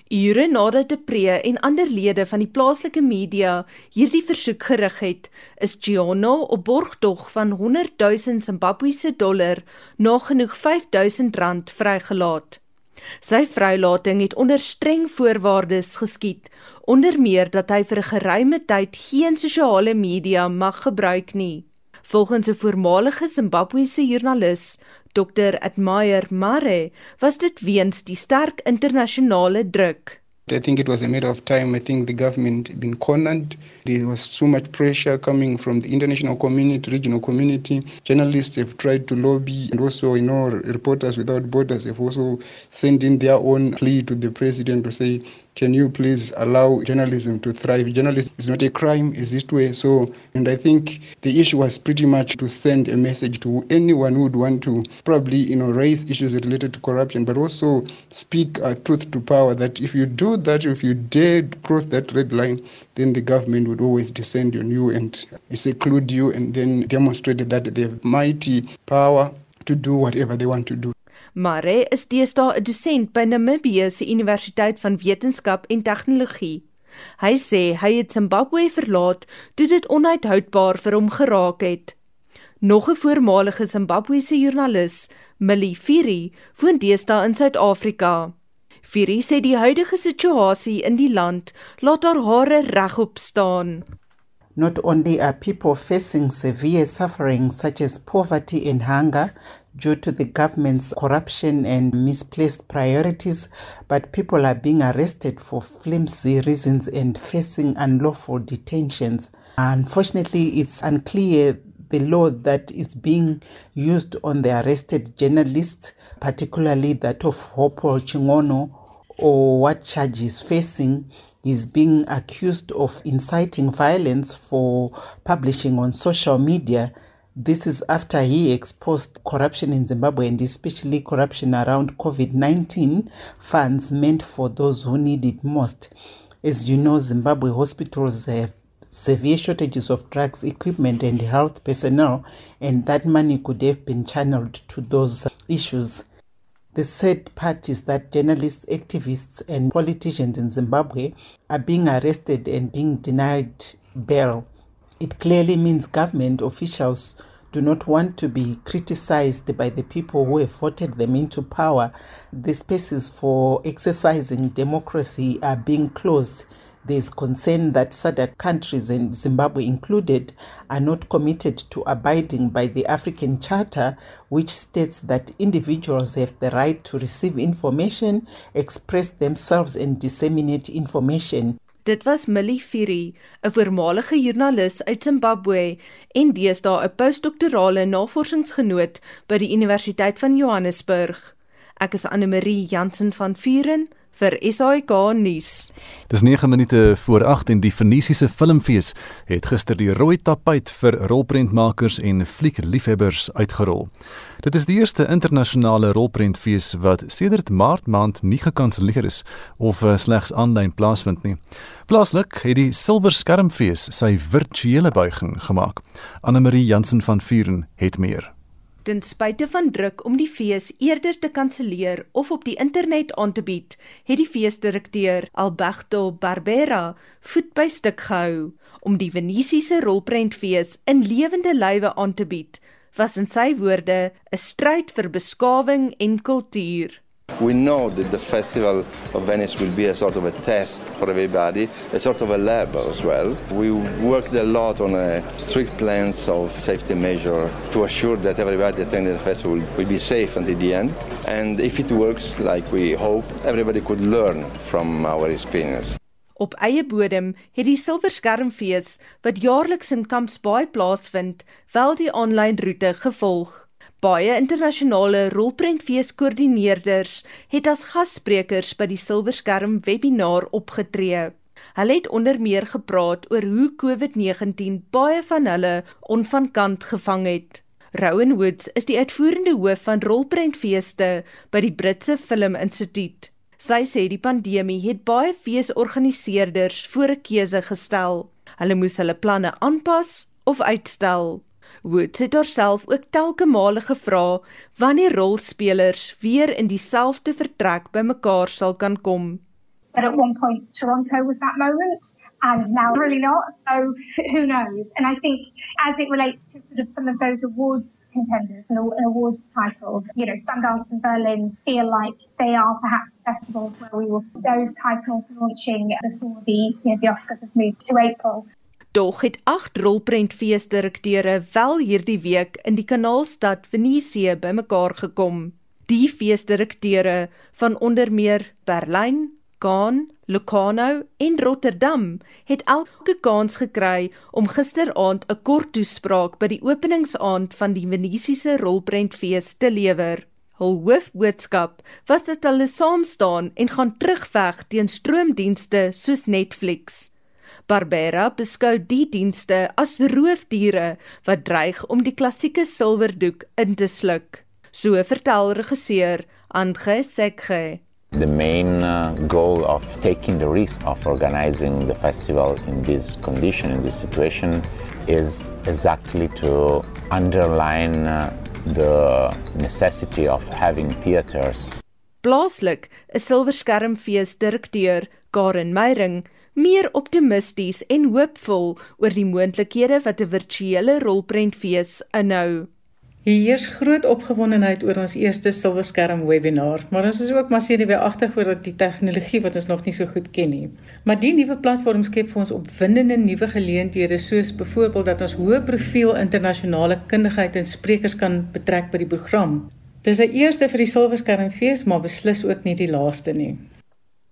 [SPEAKER 12] Ure nadat De Pre en ander lede van die plaaslike media hierdie versoek gerig het, is Giano op borgtog van 100 000 Zimbabwese dollar na genoeg 5000 rand vrygelaat. Sy vrylating het onder streng voorwaardes geskied, onder meer dat hy vir 'n geruime tyd geen sosiale media mag gebruik nie. Volgens 'n voormalige Zimbabwese joernalis, Dr. Admire Mare, was dit weens die sterk internasionale druk.
[SPEAKER 14] I think it was a matter of time. I think the government had been cornered. There was so much pressure coming from the international community, regional community. Journalists have tried to lobby, and also, you know, Reporters Without Borders have also sent in their own plea to the president to say, can you please allow journalism to thrive? Journalism is not a crime, is this way? So, and I think the issue was pretty much to send a message to anyone who would want to probably, you know, raise issues related to corruption, but also speak uh, truth to power. That if you do that, if you dare cross that red line, then the government would always descend on you and seclude you, and then demonstrate that they have mighty power to do whatever they want to do.
[SPEAKER 12] Mare is deesdae 'n dosent by Namibië se Universiteit van Wetenskap en Tegnologie. Hy sê hy het Zimbabwe verlaat toe dit onuithoudbaar vir hom geraak het. Nog 'n voormalige Zimbabwese joernalis, Millie Firi, woon deesdae in Suid-Afrika. Firi sê die huidige situasie in die land laat haar hare regop staan.
[SPEAKER 15] Not only are people facing severe suffering such as poverty and hunger, due to the government's corruption and misplaced priorities, but people are being arrested for flimsy reasons and facing unlawful detentions. Unfortunately, it's unclear the law that is being used on the arrested journalists, particularly that of Hopo Chingono, or what charge facing is being accused of inciting violence for publishing on social media This is after he exposed corruption in Zimbabwe and especially corruption around COVID 19 funds meant for those who need it most. As you know, Zimbabwe hospitals have severe shortages of drugs, equipment, and health personnel, and that money could have been channeled to those issues. The sad part is that journalists, activists, and politicians in Zimbabwe are being arrested and being denied bail. It clearly means government officials do not want to be criticized by the people who have voted them into power, the spaces for exercising democracy are being closed. There's concern that SADC countries, and Zimbabwe included, are not committed to abiding by the African Charter, which states that individuals have the right to receive information, express themselves, and disseminate information.
[SPEAKER 12] Dit was Millie Fury, 'n voormalige joernalis uit Zimbabwe en deesdae 'n postdoktorale navorsingsgenoot by die Universiteit van Johannesburg. Ek is Anne Marie Jansen van Vuren vir SAK nuus.
[SPEAKER 3] Dis 9 minute voor 8 en die Venesiese Filmfees het gister die rooi tapuit vir rolprentmakers en fliekliefhebbers uitgerol. Dit is die eerste internasionale rolprentfees wat sedert Maart maand nie gekanselleer is of eh, slegs aanlyn plaasvind nie. Plaaslik het die Silwer Skermfees sy virtuele buiging gemaak. Anne Marie Jansen van Vuren het meer.
[SPEAKER 12] Ten spyte van druk om die fees eerder te kanselleer of op die internet aan te bied, het die feesdirekteur Alberto Barbera voet by stuk gehou om die Venesiese rolprentfees in lewende lywe aan te bied. Was in sy woorde 'n stryd vir beskawing en kultuur.
[SPEAKER 16] We know that the Festival of Venice will be a sort of a test for everybody, a sort of a lab as well. We worked a lot on a strict plans of safety measure to assure that everybody attending the festival will, be safe until the end. And if it works like we hope, everybody could learn from our experience.
[SPEAKER 12] Op eie bodem het die Silverskermfees wat jaarliks in Camps Bay plaasvind, wel die aanlyn roete gevolg. Baie internasionale rolprentfeeskoördineerders het as gassprekers by die Silverskerm webinar opgetree. Hulle het onder meer gepraat oor hoe COVID-19 baie van hulle onvankant gevang het. Rowan Woods is die uitvoerende hoof van rolprentfeeste by die Britse Film Instituut. Sy sê die pandemie het baie feesorganiseerders voor 'n keuse gestel. Hulle moes hulle planne aanpas of uitstel. Woods het haarself ook telke male gevra wanneer rolspelers weer in dieselfde vertrek bymekaar sal kan kom.
[SPEAKER 17] But at one point Toronto was that moment and now really not so who knows and I think as it relates to sort of some of those awards contenders and awards titles you know Sundance and Berlin feel like they are perhaps festivals where we will see those titles launching before the you know the Oscars have moved to April
[SPEAKER 12] Dog het 8 rolprentfeesdirekteure wel hierdie week in die Kanaalstad Venesië bymekaar gekom. Die feesdirekteure van onder meer Berlyn, Cannes, Locarno en Rotterdam het elke kans gekry om gisteraand 'n kort toespraak by die openingsaand van die Venesiese rolprentfees te lewer. Hul hoofboodskap was dat hulle saam staan en gaan terugveg teen stroomdienste soos Netflix. Barbera beskou die dienste as roofdiere wat dreig om die klassieke silwerdoek in te sluk. So vertel regisseur Andre Sekge.
[SPEAKER 18] The main uh, goal of taking the risk of organizing the festival in this condition, in this situation, is exactly to underline uh, the necessity of having theaters.
[SPEAKER 12] Plaaslik, 'n silverskermfees direkteur, Karen Meyring, meer optimisties en hoopvol oor die moontlikhede wat 'n virtuele rolprentfees inhou.
[SPEAKER 19] Hier is groot opgewondenheid oor ons eerste silwerskerm webinar, maar ons is ook maar senuweeagtig oor dat die tegnologie wat ons nog nie so goed ken nie. Maar die nuwe platform skep vir ons opwindende nuwe geleenthede soos byvoorbeeld dat ons hoë profiel internasionale kundigheid en sprekers kan betrek by die program. Dis 'n eerste vir die silwerskermfees, maar beslis ook nie die laaste nie.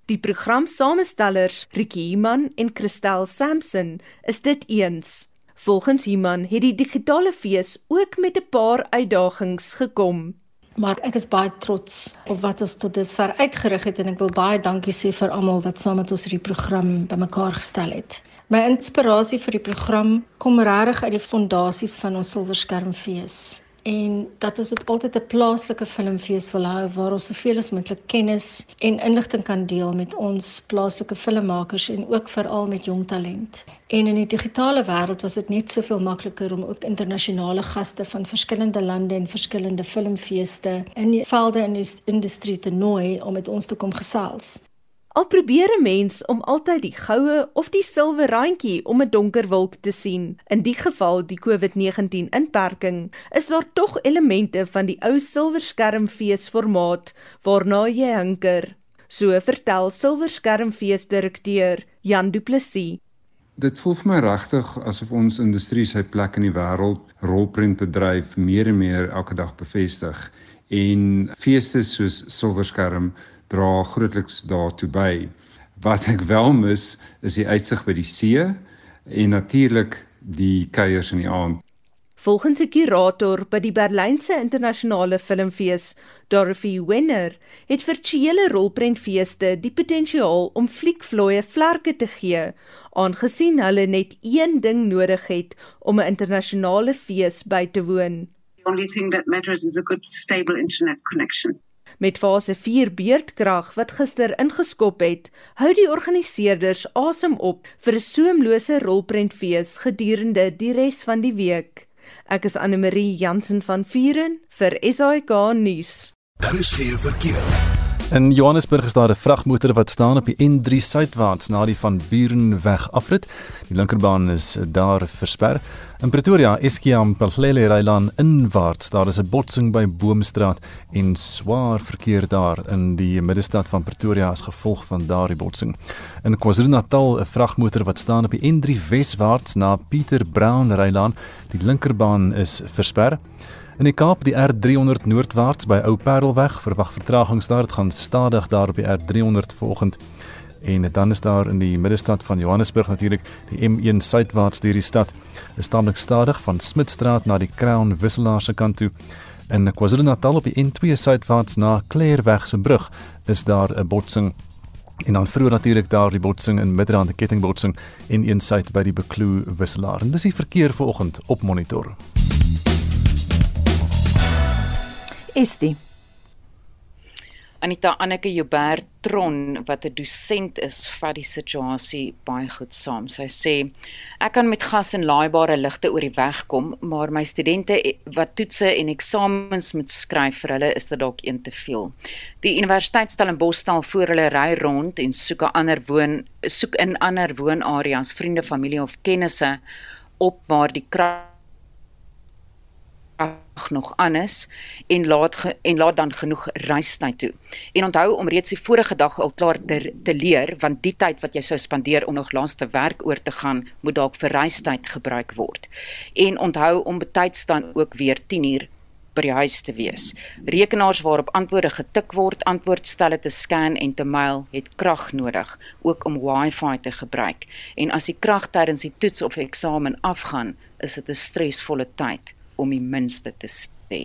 [SPEAKER 12] Die programsamestellers Ricky Iman en Christel Sampson is dit eens. Volgens Iman het die digitale fees ook met 'n paar uitdagings gekom.
[SPEAKER 20] Maar ek is baie trots op wat ons tot dusver uitgerig het en ek wil baie dankie sê vir almal wat saam met ons hierdie program bymekaar gestel het. My inspirasie vir die program kom regtig uit die fondasies van ons Silverskermfees en dat ons dit altyd 'n plaaslike filmfees wil hou waar ons soveel as moontlik kennis en inligting kan deel met ons plaaslike filmmakers en ook veral met jong talent. En in die digitale wêreld was dit net soveel makliker om ook internasionale gaste van verskillende lande en verskillende filmfeeste in die velde in die industrie te nooi om met ons te kom gesels.
[SPEAKER 12] Al probeer 'n mens om altyd die goue of die silwer randjie om 'n donker wolk te sien. In die geval die COVID-19 inperking, is daar tog elemente van die ou silverskermfees formaat waarna jy hinker. So vertel silverskermfees direkteur Jan Du Plessis.
[SPEAKER 21] Dit voel vir my regtig asof ons industrie sy plek in die wêreld rolprentbedryf meer en meer elke dag bevestig en feeste soos silverskerm dra grootliks daartoe by. Wat ek wel mis is die uitsig by die see en natuurlik die kuiers in die aand.
[SPEAKER 12] Volgens 'n kurator by die Berlynse internasionale filmfees, Dorothy Wenner, het virtuele rolprentfeeste die potensiaal om fliekvlooie vlerke te gee, aangesien hulle net een ding nodig het om 'n internasionale fees by te woon.
[SPEAKER 22] The only thing that matters is a good stable internet connection.
[SPEAKER 12] Met fase 4 beerdkrag wat gister ingeskop het, hou die organiseerders asem op vir 'n soemlose rolprentfees gedurende die res van die week. Ek is Anne Marie Jansen van Vuren vir SAK nuus.
[SPEAKER 1] Daar is geen verkeer.
[SPEAKER 3] In Johannesburg is daar 'n vragmotor wat staan op die N3 suidwaarts na die van Burenweg afrit. Die linkerbaan is daar versper. In Pretoria, Eskiam Pahlele Railan inwaarts, daar is 'n botsing by Boomstraat en swaar verkeer daar in die middestad van Pretoria as gevolg van daardie botsing. In KwaZulu-Natal, 'n vragmotor wat staan op die N3 weswaarts na Pieter Brown Railan, die linkerbaan is versper. In die Kaap, die R300 noordwaarts by Ou Parelweg, verwag vertragings daar. Dit gaan stadig daar op die R300 vanoggend. En dan is daar in die middestad van Johannesburg natuurlik die M1 suidwaarts deur die stad. Is tamelik stadig van Smitstraat na die Crown Wisselaar se kant toe. In KwaZulu-Natal op die N2 suidwaarts na Kleerweg se brug is daar 'n botsing en dan vroeër natuurlik daar die botsing in Midrand, 'n kettingbotsing en een suid by die Bekloo Wisselaar. En dis die verkeer vanoggend op monitor.
[SPEAKER 2] Estie.
[SPEAKER 6] Anita Anneke Joubert Tron wat 'n dosent is, vat die situasie baie goed saam. Sy sê ek kan met gas en laaibare ligte oor die weg kom, maar my studente wat toetse en eksamens moet skryf vir hulle is dit dalk een te veel. Die universiteit stel in Boston voor hulle ry rond en soek 'n ander woon soek in ander woonareas, vriende, familie of kennisse op waar die krag nog anders en laat en laat dan genoeg reistyd toe. En onthou om reeds die vorige dag al klaar te, te leer want die tyd wat jy sou spandeer om nog laaste werk oor te gaan, moet dalk vir reistyd gebruik word. En onthou om betyds dan ook weer 10 uur by die huis te wees. Rekenaars waarop antwoorde getik word, antwoordstelle te scan en te mail, het krag nodig, ook om Wi-Fi te gebruik. En as die krag tydens die toets of eksamen afgaan, is dit 'n stresvolle tyd om die minste te sê.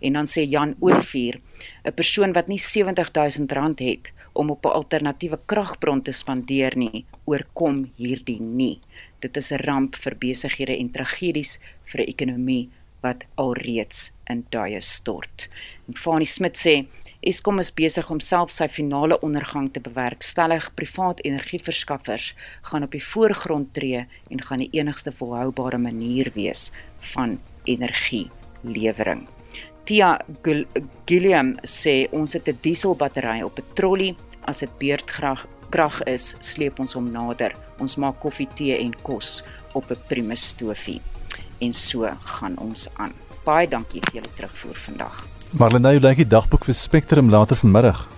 [SPEAKER 6] En dan sê Jan Olivier, 'n persoon wat nie R70000 het om op 'n alternatiewe kragbron te spandeer nie, oorkom hierdie nie. Dit is 'n ramp vir besighede en tragedies vir 'n ekonomie wat alreeds in duie stort. En Fanie Smit sê Eskom is besig om self sy finale ondergang te bewerkstellig. Privaat energieverskaffers gaan op die voorgrond tree en gaan die enigste volhoubare manier wees van energielewering. Tia Gilliam sê ons het 'n dieselbattery op 'n trolly. As dit beurtkrag krag is, sleep ons hom nader. Ons maak koffie, tee en kos op 'n Primus stofie. En so gaan ons aan. Baie dankie vir julle terugvoer vandag.
[SPEAKER 3] Marlene, jy lyk die dagboek vir Spectrum later vanmiddag.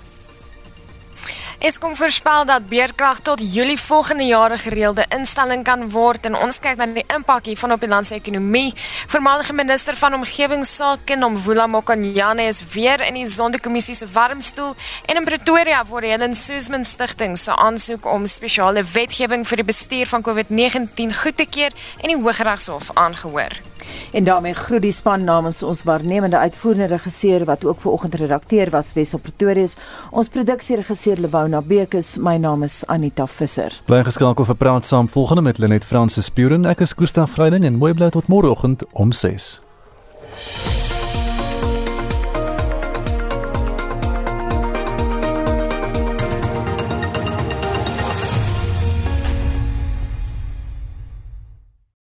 [SPEAKER 10] Eskom voorspel dat beerkrag tot Julie volgende jaar 'n gereelde instelling kan word en ons kyk na die impak hiervan op die land se ekonomie. Voormalige minister van omgewingsake, Nomvula Mokonyane, is weer in die Sonderkommissie se warmstoel en in Pretoria word Helen Suzman Stichting se aansoek om spesiale wetgewing vir die bestuur van COVID-19 goed te keur en die Hooggeregshof aangehoor.
[SPEAKER 2] En daarmee groet die span namens ons waarnemende uitvoerende regisseur wat ook ver oggend redakteur was Wes op Pretoria. Ons produksieregisseur Lewona Bekes, my naam is Anita Visser.
[SPEAKER 3] Bly geskakel vir praat saam volgende met Lenet Fransis Puren. Ek is Koos van Vreiding en mooi bly tot môreoggend om 6.